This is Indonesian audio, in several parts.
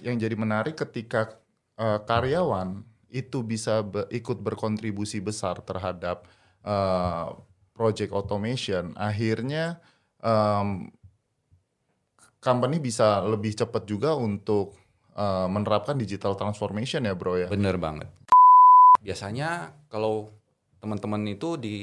yang jadi menarik ketika uh, karyawan itu bisa be ikut berkontribusi besar terhadap uh, project automation, akhirnya um, company bisa lebih cepat juga untuk uh, menerapkan digital transformation ya bro ya. Bener banget. Biasanya kalau teman-teman itu di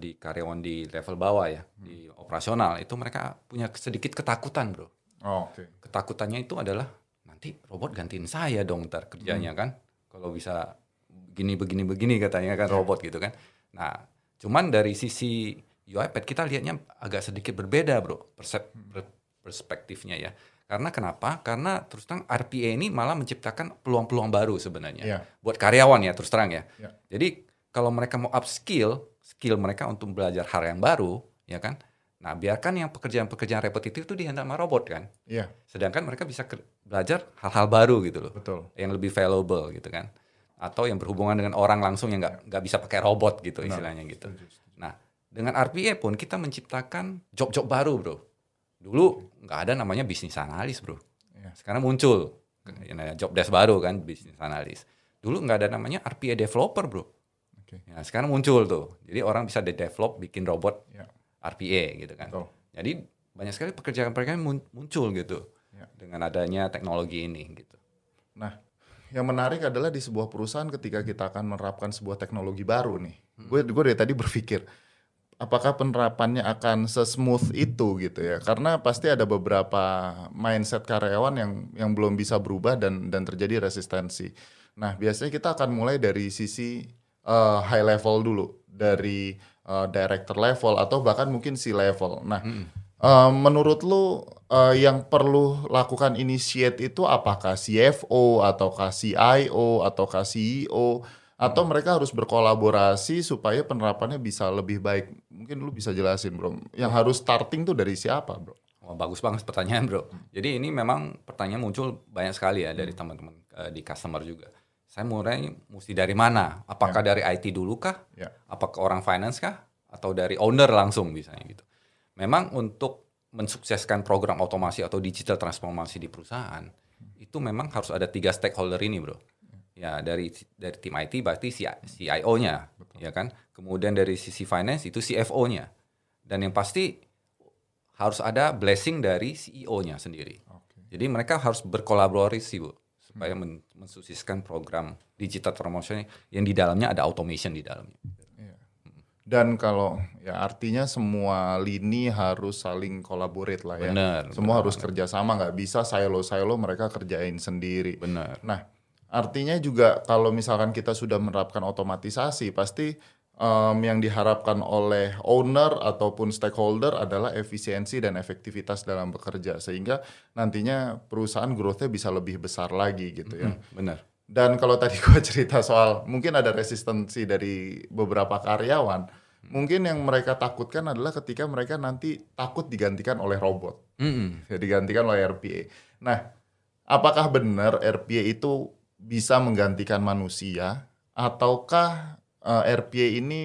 di karyawan di level bawah ya, hmm. di operasional itu mereka punya sedikit ketakutan bro. Oh. Okay. Ketakutannya itu adalah nanti robot gantiin saya dong ntar kerjanya hmm. kan. Kalau bisa begini begini begini katanya kan yeah. robot gitu kan. Nah, cuman dari sisi UiPath kita lihatnya agak sedikit berbeda bro persep hmm. perspektifnya ya. Karena kenapa? Karena terus terang RPA ini malah menciptakan peluang-peluang baru sebenarnya yeah. buat karyawan ya terus terang ya. Yeah. Jadi kalau mereka mau upskill skill mereka untuk belajar hal yang baru, ya kan? Nah, biarkan yang pekerjaan-pekerjaan repetitif itu dihandle sama robot kan. Iya. Sedangkan mereka bisa belajar hal-hal baru gitu loh. Betul. Yang lebih valuable gitu kan. Atau yang berhubungan dengan orang langsung yang nggak nggak bisa pakai robot gitu Benar. istilahnya gitu. Nah, dengan RPA pun kita menciptakan job-job baru, Bro. Dulu nggak ada namanya bisnis analis, Bro. Ya. Sekarang muncul hmm. job desk baru kan, bisnis analis. Dulu nggak ada namanya RPA developer, Bro. Okay. Ya, sekarang muncul tuh. Jadi orang bisa de-develop bikin robot. Ya RPA gitu kan. Betul. Jadi banyak sekali pekerjaan-pekerjaan muncul gitu ya. dengan adanya teknologi ini gitu. Nah, yang menarik adalah di sebuah perusahaan ketika kita akan menerapkan sebuah teknologi baru nih. Hmm. Gue gue dari tadi berpikir apakah penerapannya akan sesmooth itu gitu ya? Karena pasti ada beberapa mindset karyawan yang yang belum bisa berubah dan dan terjadi resistensi. Nah, biasanya kita akan mulai dari sisi uh, high level dulu dari uh, director level atau bahkan mungkin si level. Nah, hmm. uh, menurut lu uh, yang perlu lakukan initiate itu apakah CFO ataukah CIO ataukah CEO atau mereka harus berkolaborasi supaya penerapannya bisa lebih baik. Mungkin lu bisa jelasin, Bro. Yang harus starting tuh dari siapa, Bro? Oh, bagus banget pertanyaan, Bro. Jadi ini memang pertanyaan muncul banyak sekali ya dari teman-teman uh, di customer juga saya mulai mesti dari mana? Apakah ya. dari IT dulu kah? Ya. Apakah orang finance kah? Atau dari owner langsung misalnya gitu. Memang untuk mensukseskan program otomasi atau digital transformasi di perusahaan itu memang harus ada tiga stakeholder ini, bro. Ya dari dari tim IT berarti CIO-nya, ya kan. Kemudian dari sisi finance itu CFO-nya, dan yang pasti harus ada blessing dari CEO-nya sendiri. Okay. Jadi mereka harus berkolaborasi, bu supaya men mensukseskan program digital promotion yang di dalamnya ada automation di dalamnya. Iya. Dan kalau ya artinya semua lini harus saling kolaborate lah ya. Bener, semua bener harus kerjasama, nggak bisa silo-silo mereka kerjain sendiri. Benar. Nah, artinya juga kalau misalkan kita sudah menerapkan otomatisasi, pasti um, yang diharapkan oleh owner ataupun stakeholder adalah efisiensi dan efektivitas dalam bekerja sehingga nantinya perusahaan growth-nya bisa lebih besar lagi gitu ya. Hmm, benar. Dan kalau tadi gua cerita soal mungkin ada resistensi dari beberapa karyawan, hmm. mungkin yang mereka takutkan adalah ketika mereka nanti takut digantikan oleh robot, hmm. ya, digantikan oleh RPA. Nah, apakah benar RPA itu bisa menggantikan manusia ataukah uh, eh, RPA ini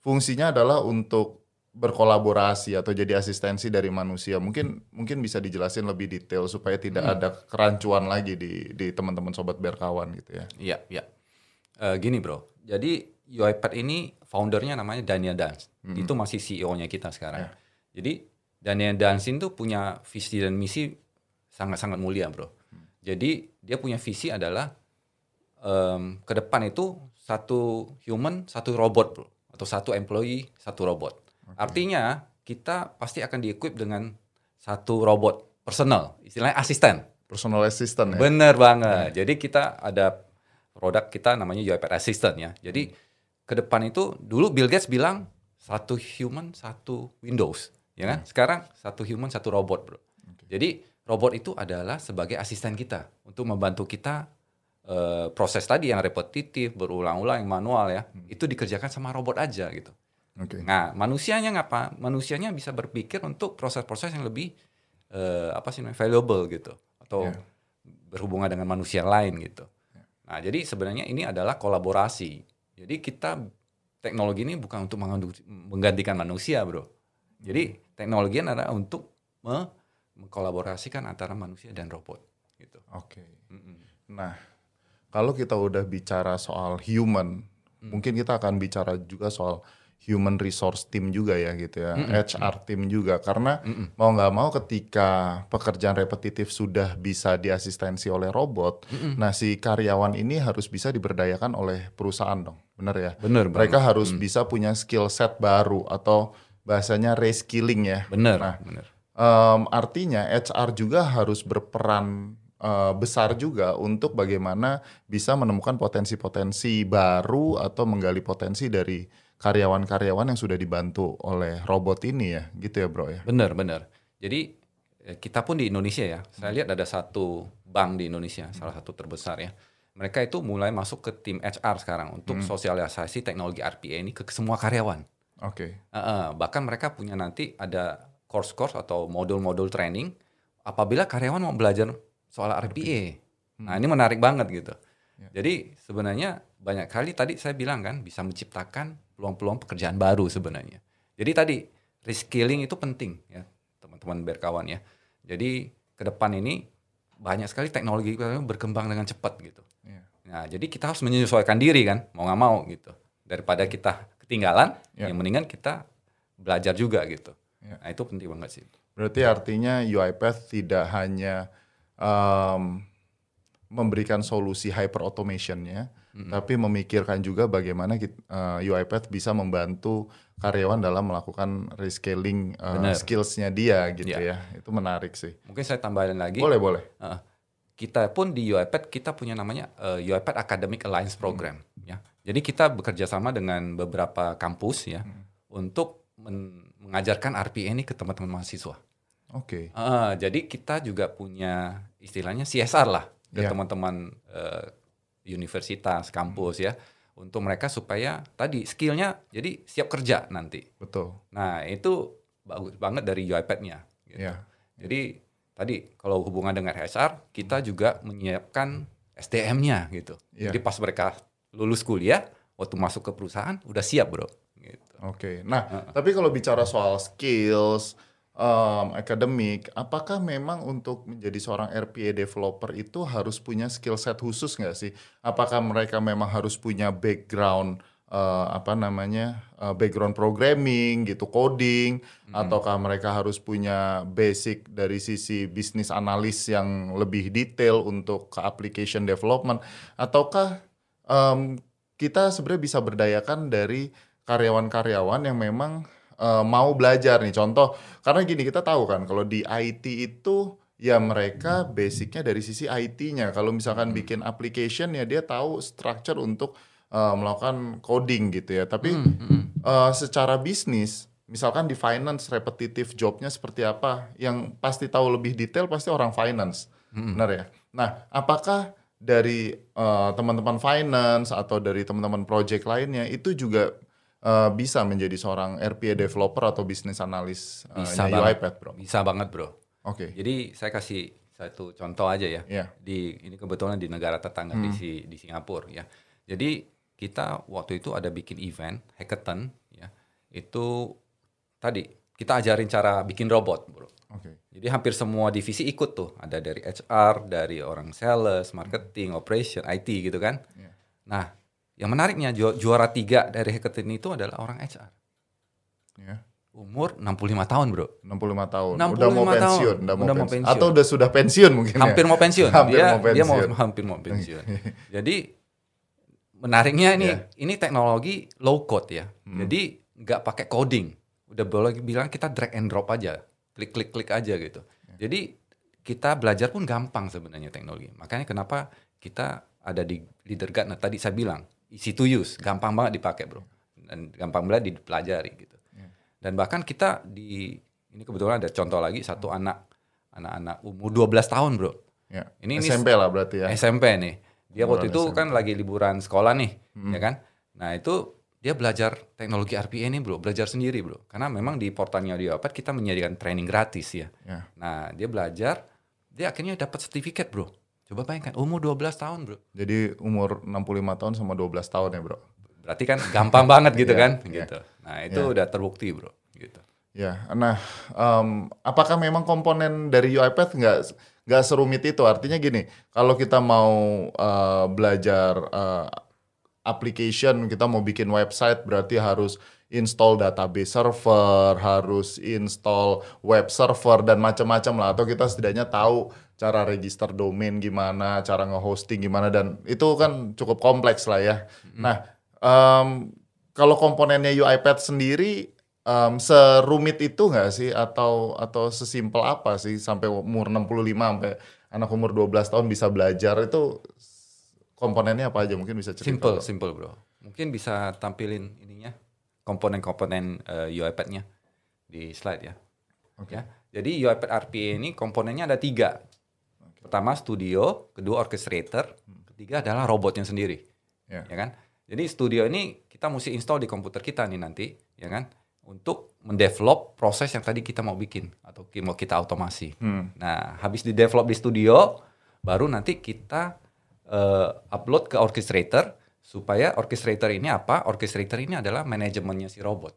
fungsinya adalah untuk berkolaborasi atau jadi asistensi dari manusia. Mungkin mungkin bisa dijelasin lebih detail supaya tidak hmm. ada kerancuan lagi di di teman-teman sobat berkawan gitu ya. Iya, iya. Uh, gini, Bro. Jadi UiPath ini foundernya namanya Daniel Dans. Hmm. Itu masih CEO-nya kita sekarang. Yeah. Jadi Daniel Dansin tuh punya visi dan misi sangat-sangat mulia, Bro. Hmm. Jadi dia punya visi adalah um, ke depan itu satu human, satu robot, bro. Atau satu employee, satu robot. Okay. Artinya kita pasti akan di-equip dengan satu robot personal, istilahnya asisten. Personal assistant ya? Bener banget. Hmm. Jadi kita ada produk kita namanya UiPath Assistant ya. Jadi hmm. ke depan itu dulu Bill Gates bilang satu human, satu Windows. Ya kan? Hmm. Sekarang satu human, satu robot bro. Okay. Jadi robot itu adalah sebagai asisten kita untuk membantu kita uh, proses tadi yang repetitif, berulang-ulang, yang manual ya, hmm. itu dikerjakan sama robot aja gitu. Okay. Nah, manusianya ngapa? Manusianya bisa berpikir untuk proses-proses yang lebih uh, apa sih valuable gitu atau yeah. berhubungan dengan manusia lain gitu. Yeah. Nah, jadi sebenarnya ini adalah kolaborasi. Jadi kita teknologi ini bukan untuk menggantikan manusia, Bro. Jadi teknologi adalah untuk me mengkolaborasikan antara manusia dan robot gitu. Oke. Okay. Nah, kalau kita udah bicara soal human, hmm. mungkin kita akan bicara juga soal human resource team juga ya gitu ya, mm -mm. HR team juga karena mm -mm. mau nggak mau ketika pekerjaan repetitif sudah bisa diasistensi oleh robot, mm -mm. nah si karyawan ini harus bisa diberdayakan oleh perusahaan dong, bener ya? Bener. Mereka harus mm. bisa punya skill set baru atau bahasanya reskilling ya. Bener. Nah, bener. Um, artinya HR juga harus berperan uh, besar juga untuk bagaimana bisa menemukan potensi-potensi baru atau menggali potensi dari karyawan-karyawan yang sudah dibantu oleh robot ini ya, gitu ya bro ya? Benar, benar. Jadi eh, kita pun di Indonesia ya, saya lihat ada satu bank di Indonesia, salah satu terbesar ya. Mereka itu mulai masuk ke tim HR sekarang untuk hmm. sosialisasi teknologi RPA ini ke semua karyawan. Oke. Okay. Uh, bahkan mereka punya nanti ada course-course atau modul-modul training apabila karyawan mau belajar soal RPA. Hmm. Nah ini menarik banget gitu. Ya. Jadi sebenarnya banyak kali tadi saya bilang kan bisa menciptakan peluang-peluang pekerjaan baru sebenarnya. Jadi tadi reskilling itu penting ya teman-teman berkawan ya. Jadi ke depan ini banyak sekali teknologi berkembang dengan cepat gitu. Yeah. Nah jadi kita harus menyesuaikan diri kan mau nggak mau gitu. Daripada kita ketinggalan, yeah. yang mendingan kita belajar juga gitu. Yeah. Nah itu penting banget sih. Berarti artinya UiPath tidak hanya um, memberikan solusi hyper automationnya, hmm. tapi memikirkan juga bagaimana kita, uh, UiPath bisa membantu karyawan dalam melakukan rescaling uh, skillsnya dia gitu ya. ya. Itu menarik sih. Mungkin saya tambahin lagi. Boleh boleh. Uh, kita pun di UiPath kita punya namanya uh, UiPath Academic Alliance Program hmm. ya. Jadi kita bekerja sama dengan beberapa kampus ya hmm. untuk men mengajarkan RPA ini ke teman-teman mahasiswa. Oke. Okay. Uh, jadi kita juga punya istilahnya CSR lah ke yeah. teman-teman uh, universitas, kampus ya, untuk mereka supaya tadi skillnya jadi siap kerja nanti. Betul. Nah itu bagus banget dari UiPath-nya. Gitu. Yeah. Jadi tadi kalau hubungan dengan HR, kita juga menyiapkan SDM-nya gitu. Yeah. Jadi pas mereka lulus kuliah, waktu masuk ke perusahaan udah siap bro. Gitu. Oke. Okay. Nah, uh. tapi kalau bicara soal skills, um, akademik, apakah memang untuk menjadi seorang RPA developer itu harus punya skill set khusus nggak sih? Apakah mereka memang harus punya background uh, apa namanya uh, background programming gitu, coding, hmm. ataukah mereka harus punya basic dari sisi bisnis analis yang lebih detail untuk ke application development, ataukah um, kita sebenarnya bisa berdayakan dari karyawan-karyawan yang memang uh, mau belajar nih contoh karena gini kita tahu kan kalau di IT itu ya mereka basicnya dari sisi IT-nya kalau misalkan hmm. bikin application ya dia tahu structure untuk uh, melakukan coding gitu ya tapi hmm, hmm. Uh, secara bisnis misalkan di finance repetitif jobnya seperti apa yang pasti tahu lebih detail pasti orang finance hmm. benar ya nah apakah dari teman-teman uh, finance atau dari teman-teman project lainnya itu juga uh, bisa menjadi seorang RPA developer atau business analis uh, bisa UiPath, bro? Bisa banget, bro. Oke. Okay. Jadi saya kasih satu contoh aja ya. Yeah. Di ini kebetulan di negara tetangga hmm. di di Singapura ya. Jadi kita waktu itu ada bikin event hackathon ya. Itu tadi kita ajarin cara bikin robot, bro. Okay. Jadi hampir semua divisi ikut tuh. Ada dari HR, dari orang sales, marketing, operation, IT gitu kan. Yeah. Nah, yang menariknya ju juara tiga dari hackathon itu adalah orang HR. Ya. Umur 65 tahun, Bro. 65 tahun. 65 udah mau pensiun, tahun. udah, mau, udah pensiun. pensiun. Atau udah sudah pensiun mungkin ya? Hampir ya? mau pensiun. hampir dia, mau pensiun. Dia mau hampir mau pensiun. Jadi menariknya ini yeah. ini teknologi low code ya. Hmm. Jadi nggak pakai coding. Udah boleh bilang kita drag and drop aja. Klik-klik-klik aja gitu. Yeah. Jadi kita belajar pun gampang sebenarnya teknologi. Makanya kenapa kita ada di Leader Gartner tadi saya bilang easy to use, gampang banget dipakai bro, dan gampang banget dipelajari gitu. Ya. Dan bahkan kita di ini kebetulan ada contoh lagi satu anak anak-anak umur 12 tahun bro. Ya. Ini SMP ini, lah berarti ya. SMP nih. Dia waktu itu SMP. kan lagi liburan sekolah nih, hmm. ya kan. Nah itu dia belajar teknologi RPA ini bro, belajar sendiri bro. Karena memang di portalnya di Wapat kita menyediakan training gratis ya. ya. Nah dia belajar, dia akhirnya dapat sertifikat bro. Coba bayangkan, umur 12 tahun bro. Jadi umur 65 tahun sama 12 tahun ya bro? Berarti kan gampang banget gitu iya, kan? Yeah. gitu. Nah itu yeah. udah terbukti bro. Gitu. Ya, nah, um, apakah memang komponen dari UiPath nggak nggak serumit itu? Artinya gini, kalau kita mau uh, belajar uh, application, kita mau bikin website, berarti harus install database server, harus install web server dan macam-macam lah. Atau kita setidaknya tahu cara register domain gimana, cara nge-hosting gimana dan itu kan cukup kompleks lah ya. Hmm. Nah, um, kalau komponennya UiPath sendiri um, serumit itu nggak sih atau atau sesimpel apa sih sampai umur 65 sampai anak umur 12 tahun bisa belajar itu komponennya apa aja mungkin bisa cerita. Simple, bro. simple bro. Mungkin bisa tampilin ininya komponen-komponen uh, UiPath-nya di slide ya. Oke. Okay. Ya. Jadi UiPath RPA ini komponennya ada tiga. Pertama studio, kedua orchestrator, ketiga adalah robotnya sendiri. Yeah. Ya kan? Jadi studio ini kita mesti install di komputer kita nih nanti, ya kan? untuk mendevelop proses yang tadi kita mau bikin atau mau kita otomasi. Hmm. Nah, habis di develop di studio, baru nanti kita uh, upload ke orchestrator supaya orchestrator ini apa? Orchestrator ini adalah manajemennya si robot.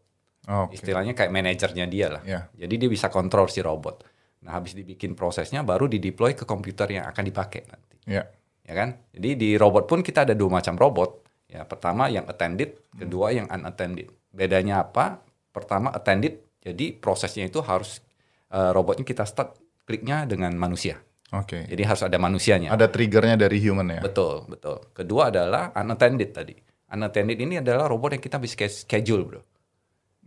Oh, okay. Istilahnya kayak manajernya dia lah. Yeah. Jadi dia bisa kontrol si robot. Nah, habis dibikin prosesnya baru di deploy ke komputer yang akan dipakai nanti. Yeah. Ya kan? Jadi di robot pun kita ada dua macam robot. Ya, pertama yang attended, kedua yang unattended. Bedanya apa? pertama attended, jadi prosesnya itu harus uh, robotnya kita start kliknya dengan manusia. Oke. Okay. Jadi harus ada manusianya. Ada triggernya dari human ya. Betul, betul. Kedua adalah unattended tadi. Unattended ini adalah robot yang kita bisa schedule, bro.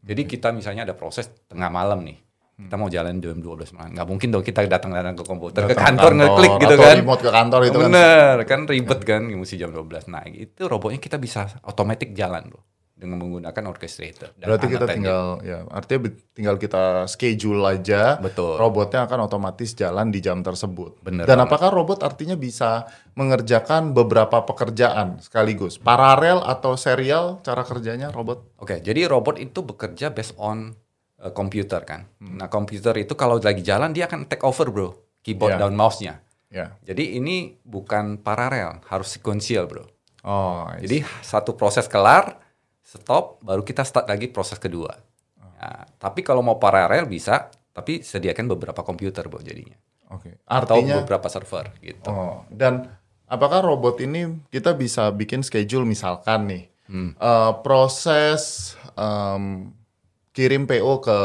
Jadi okay. kita misalnya ada proses tengah malam nih. Kita mau jalan jam 12 malam. Nggak mungkin dong kita datang-datang ke komputer, datang ke kantor, kantor ngeklik gitu atau kan. remote ke kantor itu Bener, kan. Bener, kan ribet kan, mesti jam 12. Nah, itu robotnya kita bisa otomatis jalan, bro dengan menggunakan orchestrator. Dan Berarti kita tinggal ya artinya tinggal kita schedule aja. Betul. Robotnya akan otomatis jalan di jam tersebut. Bener Dan banget. apakah robot artinya bisa mengerjakan beberapa pekerjaan sekaligus, paralel atau serial cara kerjanya robot? Oke, jadi robot itu bekerja based on uh, komputer kan. Hmm. Nah, komputer itu kalau lagi jalan dia akan take over, Bro. Keyboard yeah. dan mouse-nya. Yeah. Jadi ini bukan paralel, harus sequential, Bro. Oh, jadi satu proses kelar, stop, baru kita start lagi proses kedua. Ya, tapi kalau mau paralel bisa, tapi sediakan beberapa komputer buat jadinya. Oke. Okay. Artinya, Atau beberapa server gitu. Oh, dan apakah robot ini kita bisa bikin schedule misalkan nih hmm. uh, proses um, kirim PO ke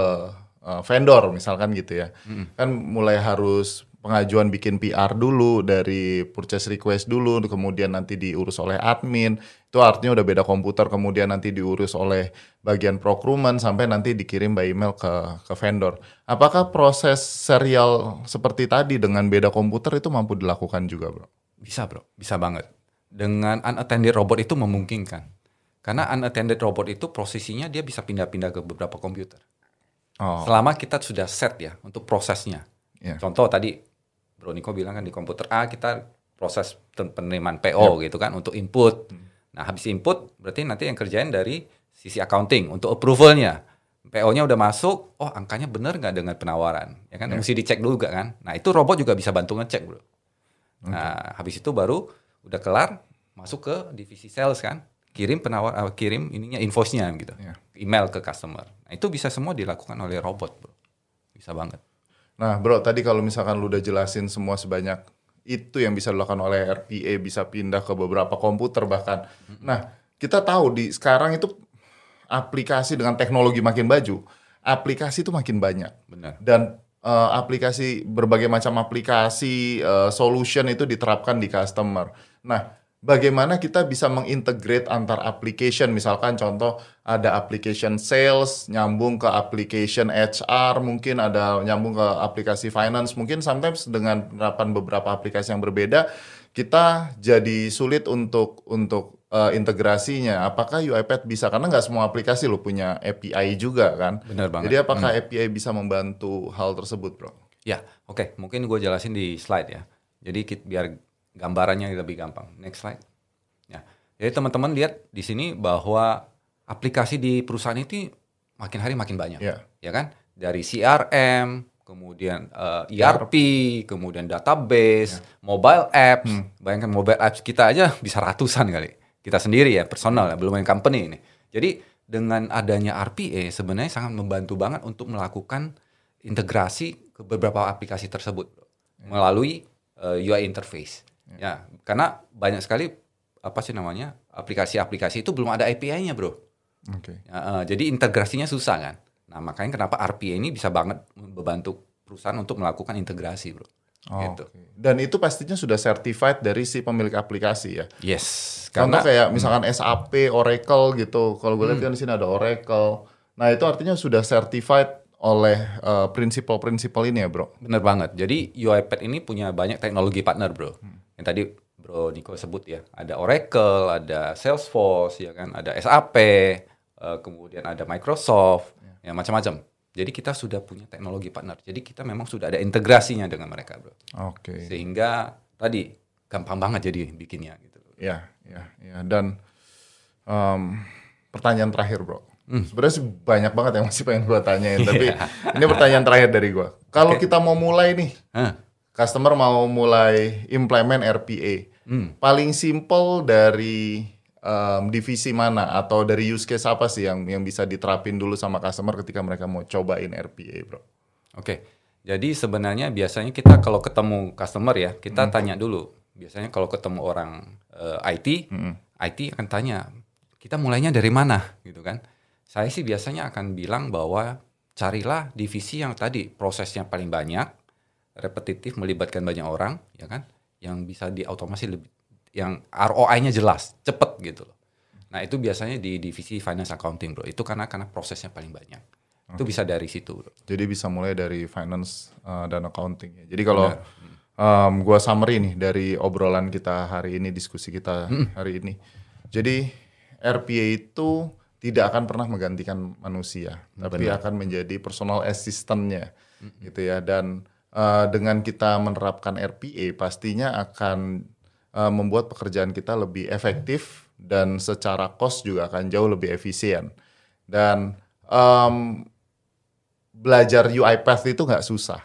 uh, vendor misalkan gitu ya, hmm. kan mulai harus pengajuan bikin PR dulu dari purchase request dulu kemudian nanti diurus oleh admin. Itu artinya udah beda komputer kemudian nanti diurus oleh bagian procurement sampai nanti dikirim by email ke ke vendor. Apakah proses serial seperti tadi dengan beda komputer itu mampu dilakukan juga bro? Bisa bro. Bisa banget. Dengan unattended robot itu memungkinkan karena unattended robot itu prosesinya dia bisa pindah-pindah ke beberapa komputer oh. selama kita sudah set ya untuk prosesnya Yeah. Contoh tadi Bro Niko bilang kan di komputer A kita proses penerimaan PO yep. gitu kan untuk input. Hmm. Nah, habis input berarti nanti yang kerjain dari sisi accounting untuk approvalnya. PO-nya udah masuk, oh angkanya benar nggak dengan penawaran, ya kan? Yeah. Mesti dicek dulu gak kan? Nah itu robot juga bisa bantu ngecek bro. Okay. Nah habis itu baru udah kelar masuk ke divisi sales kan, kirim penawar, uh, kirim ininya invoice-nya gitu, yeah. email ke customer. Nah itu bisa semua dilakukan oleh robot bro, bisa banget. Nah, bro, tadi kalau misalkan lu udah jelasin semua sebanyak itu yang bisa dilakukan oleh RPA bisa pindah ke beberapa komputer bahkan. Nah, kita tahu di sekarang itu aplikasi dengan teknologi makin baju, aplikasi itu makin banyak. Benar. Dan uh, aplikasi berbagai macam aplikasi uh, solution itu diterapkan di customer. Nah, bagaimana kita bisa mengintegrate antar application? Misalkan contoh ada application sales nyambung ke application HR mungkin ada nyambung ke aplikasi finance. Mungkin sometimes dengan penerapan beberapa aplikasi yang berbeda kita jadi sulit untuk untuk uh, integrasinya. Apakah UiPath bisa? Karena nggak semua aplikasi lo punya API juga kan? Benar banget. jadi apakah hmm. API bisa membantu hal tersebut bro? Ya oke. Okay. mungkin gue jelasin di slide ya. Jadi biar gambarannya lebih gampang. Next slide. Ya. Jadi teman-teman lihat di sini bahwa aplikasi di perusahaan itu makin hari makin banyak. Yeah. Ya kan? Dari CRM, kemudian uh, eh, ERP, kemudian database, yeah. mobile apps. Hmm. Bayangkan mobile apps kita aja bisa ratusan kali. Kita sendiri ya, personal ya, belum yang company ini. Jadi dengan adanya RPA sebenarnya sangat membantu banget untuk melakukan integrasi ke beberapa aplikasi tersebut bro. melalui uh, eh, UI interface. Ya. karena banyak sekali apa sih namanya aplikasi-aplikasi itu belum ada API-nya bro. Oke. Okay. Ya, uh, jadi integrasinya susah kan. Nah makanya kenapa RPA ini bisa banget membantu perusahaan untuk melakukan integrasi bro. Oh, gitu. Okay. Dan itu pastinya sudah certified dari si pemilik aplikasi ya. Yes. Contoh karena, kayak misalkan hmm. SAP, Oracle gitu. Kalau gue lihat hmm. kan di sini ada Oracle. Nah itu artinya sudah certified oleh uh, prinsipal-prinsipal ini ya bro. Bener banget. Jadi UiPath ini punya banyak teknologi partner bro. Hmm. Yang tadi bro Niko sebut ya. Ada Oracle, ada Salesforce, ya kan, ada SAP, uh, eh, kemudian ada Microsoft, ya, ya macam-macam. Jadi kita sudah punya teknologi partner. Jadi kita memang sudah ada integrasinya dengan mereka, bro. Oke. Okay. Sehingga tadi gampang banget jadi bikinnya gitu. Ya, ya, ya. Dan um, pertanyaan terakhir, bro. Hmm. Sebenarnya sih banyak banget yang masih pengen gue tanyain, tapi iya. ini pertanyaan terakhir dari gue. Kalau okay. kita mau mulai nih, huh? Customer mau mulai implement RPA, hmm. paling simple dari um, divisi mana atau dari use case apa sih yang yang bisa diterapin dulu sama customer ketika mereka mau cobain RPA, bro? Oke, okay. jadi sebenarnya biasanya kita kalau ketemu customer ya kita hmm. tanya dulu. Biasanya kalau ketemu orang uh, eh, IT, hmm. IT akan tanya kita mulainya dari mana, gitu kan? Saya sih biasanya akan bilang bahwa carilah divisi yang tadi prosesnya paling banyak, repetitif melibatkan banyak orang, ya kan? Yang bisa diautomasi lebih yang ROI-nya jelas, cepet gitu loh. Nah itu biasanya di divisi finance accounting bro. Itu karena karena prosesnya paling banyak. Okay. Itu bisa dari situ bro. Jadi bisa mulai dari finance uh, dan accounting. Ya. Jadi kalau um, gua summary nih dari obrolan kita hari ini, diskusi kita hmm. hari ini. Jadi RPA itu tidak akan pernah menggantikan manusia, Benar. tapi akan menjadi personal assistant-nya, hmm. gitu ya. Dan uh, dengan kita menerapkan RPA, pastinya akan uh, membuat pekerjaan kita lebih efektif dan secara cost juga akan jauh lebih efisien. Dan um, belajar UiPath itu nggak susah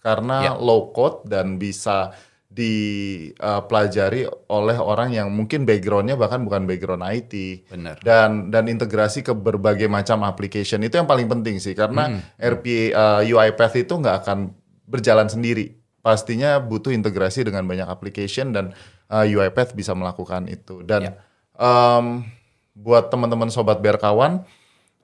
karena yeah. low code dan bisa dipelajari uh, oleh orang yang mungkin backgroundnya bahkan bukan background IT Bener. dan dan integrasi ke berbagai macam application itu yang paling penting sih karena hmm. RPA uh, UiPath itu nggak akan berjalan sendiri pastinya butuh integrasi dengan banyak application dan uh, UiPath bisa melakukan itu. Dan yeah. um, buat teman-teman sobat Berkawan,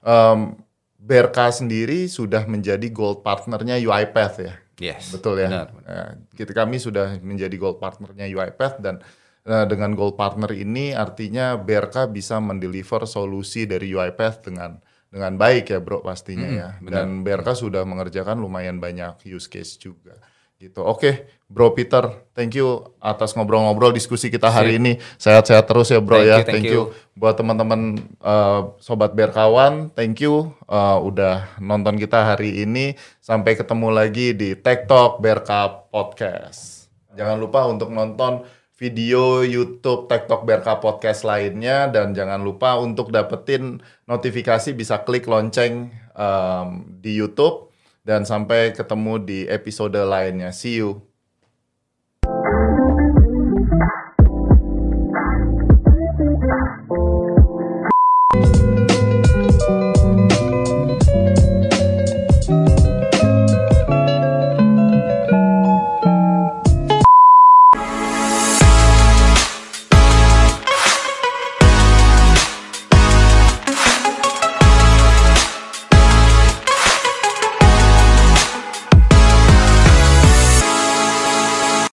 um, Berka sendiri sudah menjadi gold partnernya UiPath ya. Yes. Betul ya. Benar. Ya, kita kami sudah menjadi gold partnernya UiPath dan uh, dengan gold partner ini artinya Berka bisa mendeliver solusi dari UiPath dengan dengan baik ya bro pastinya hmm, ya. Benar. Dan Berka sudah mengerjakan lumayan banyak use case juga gitu. Oke, Bro Peter, thank you atas ngobrol-ngobrol diskusi kita hari ini. Sehat-sehat terus ya, Bro thank ya. You, thank, thank you. you buat teman-teman uh, sobat berkawan, thank you uh, udah nonton kita hari ini. Sampai ketemu lagi di Tech Talk Berka Podcast. Jangan lupa untuk nonton video YouTube Talk Berka Podcast lainnya dan jangan lupa untuk dapetin notifikasi bisa klik lonceng um, di YouTube dan sampai ketemu di episode lainnya. See you.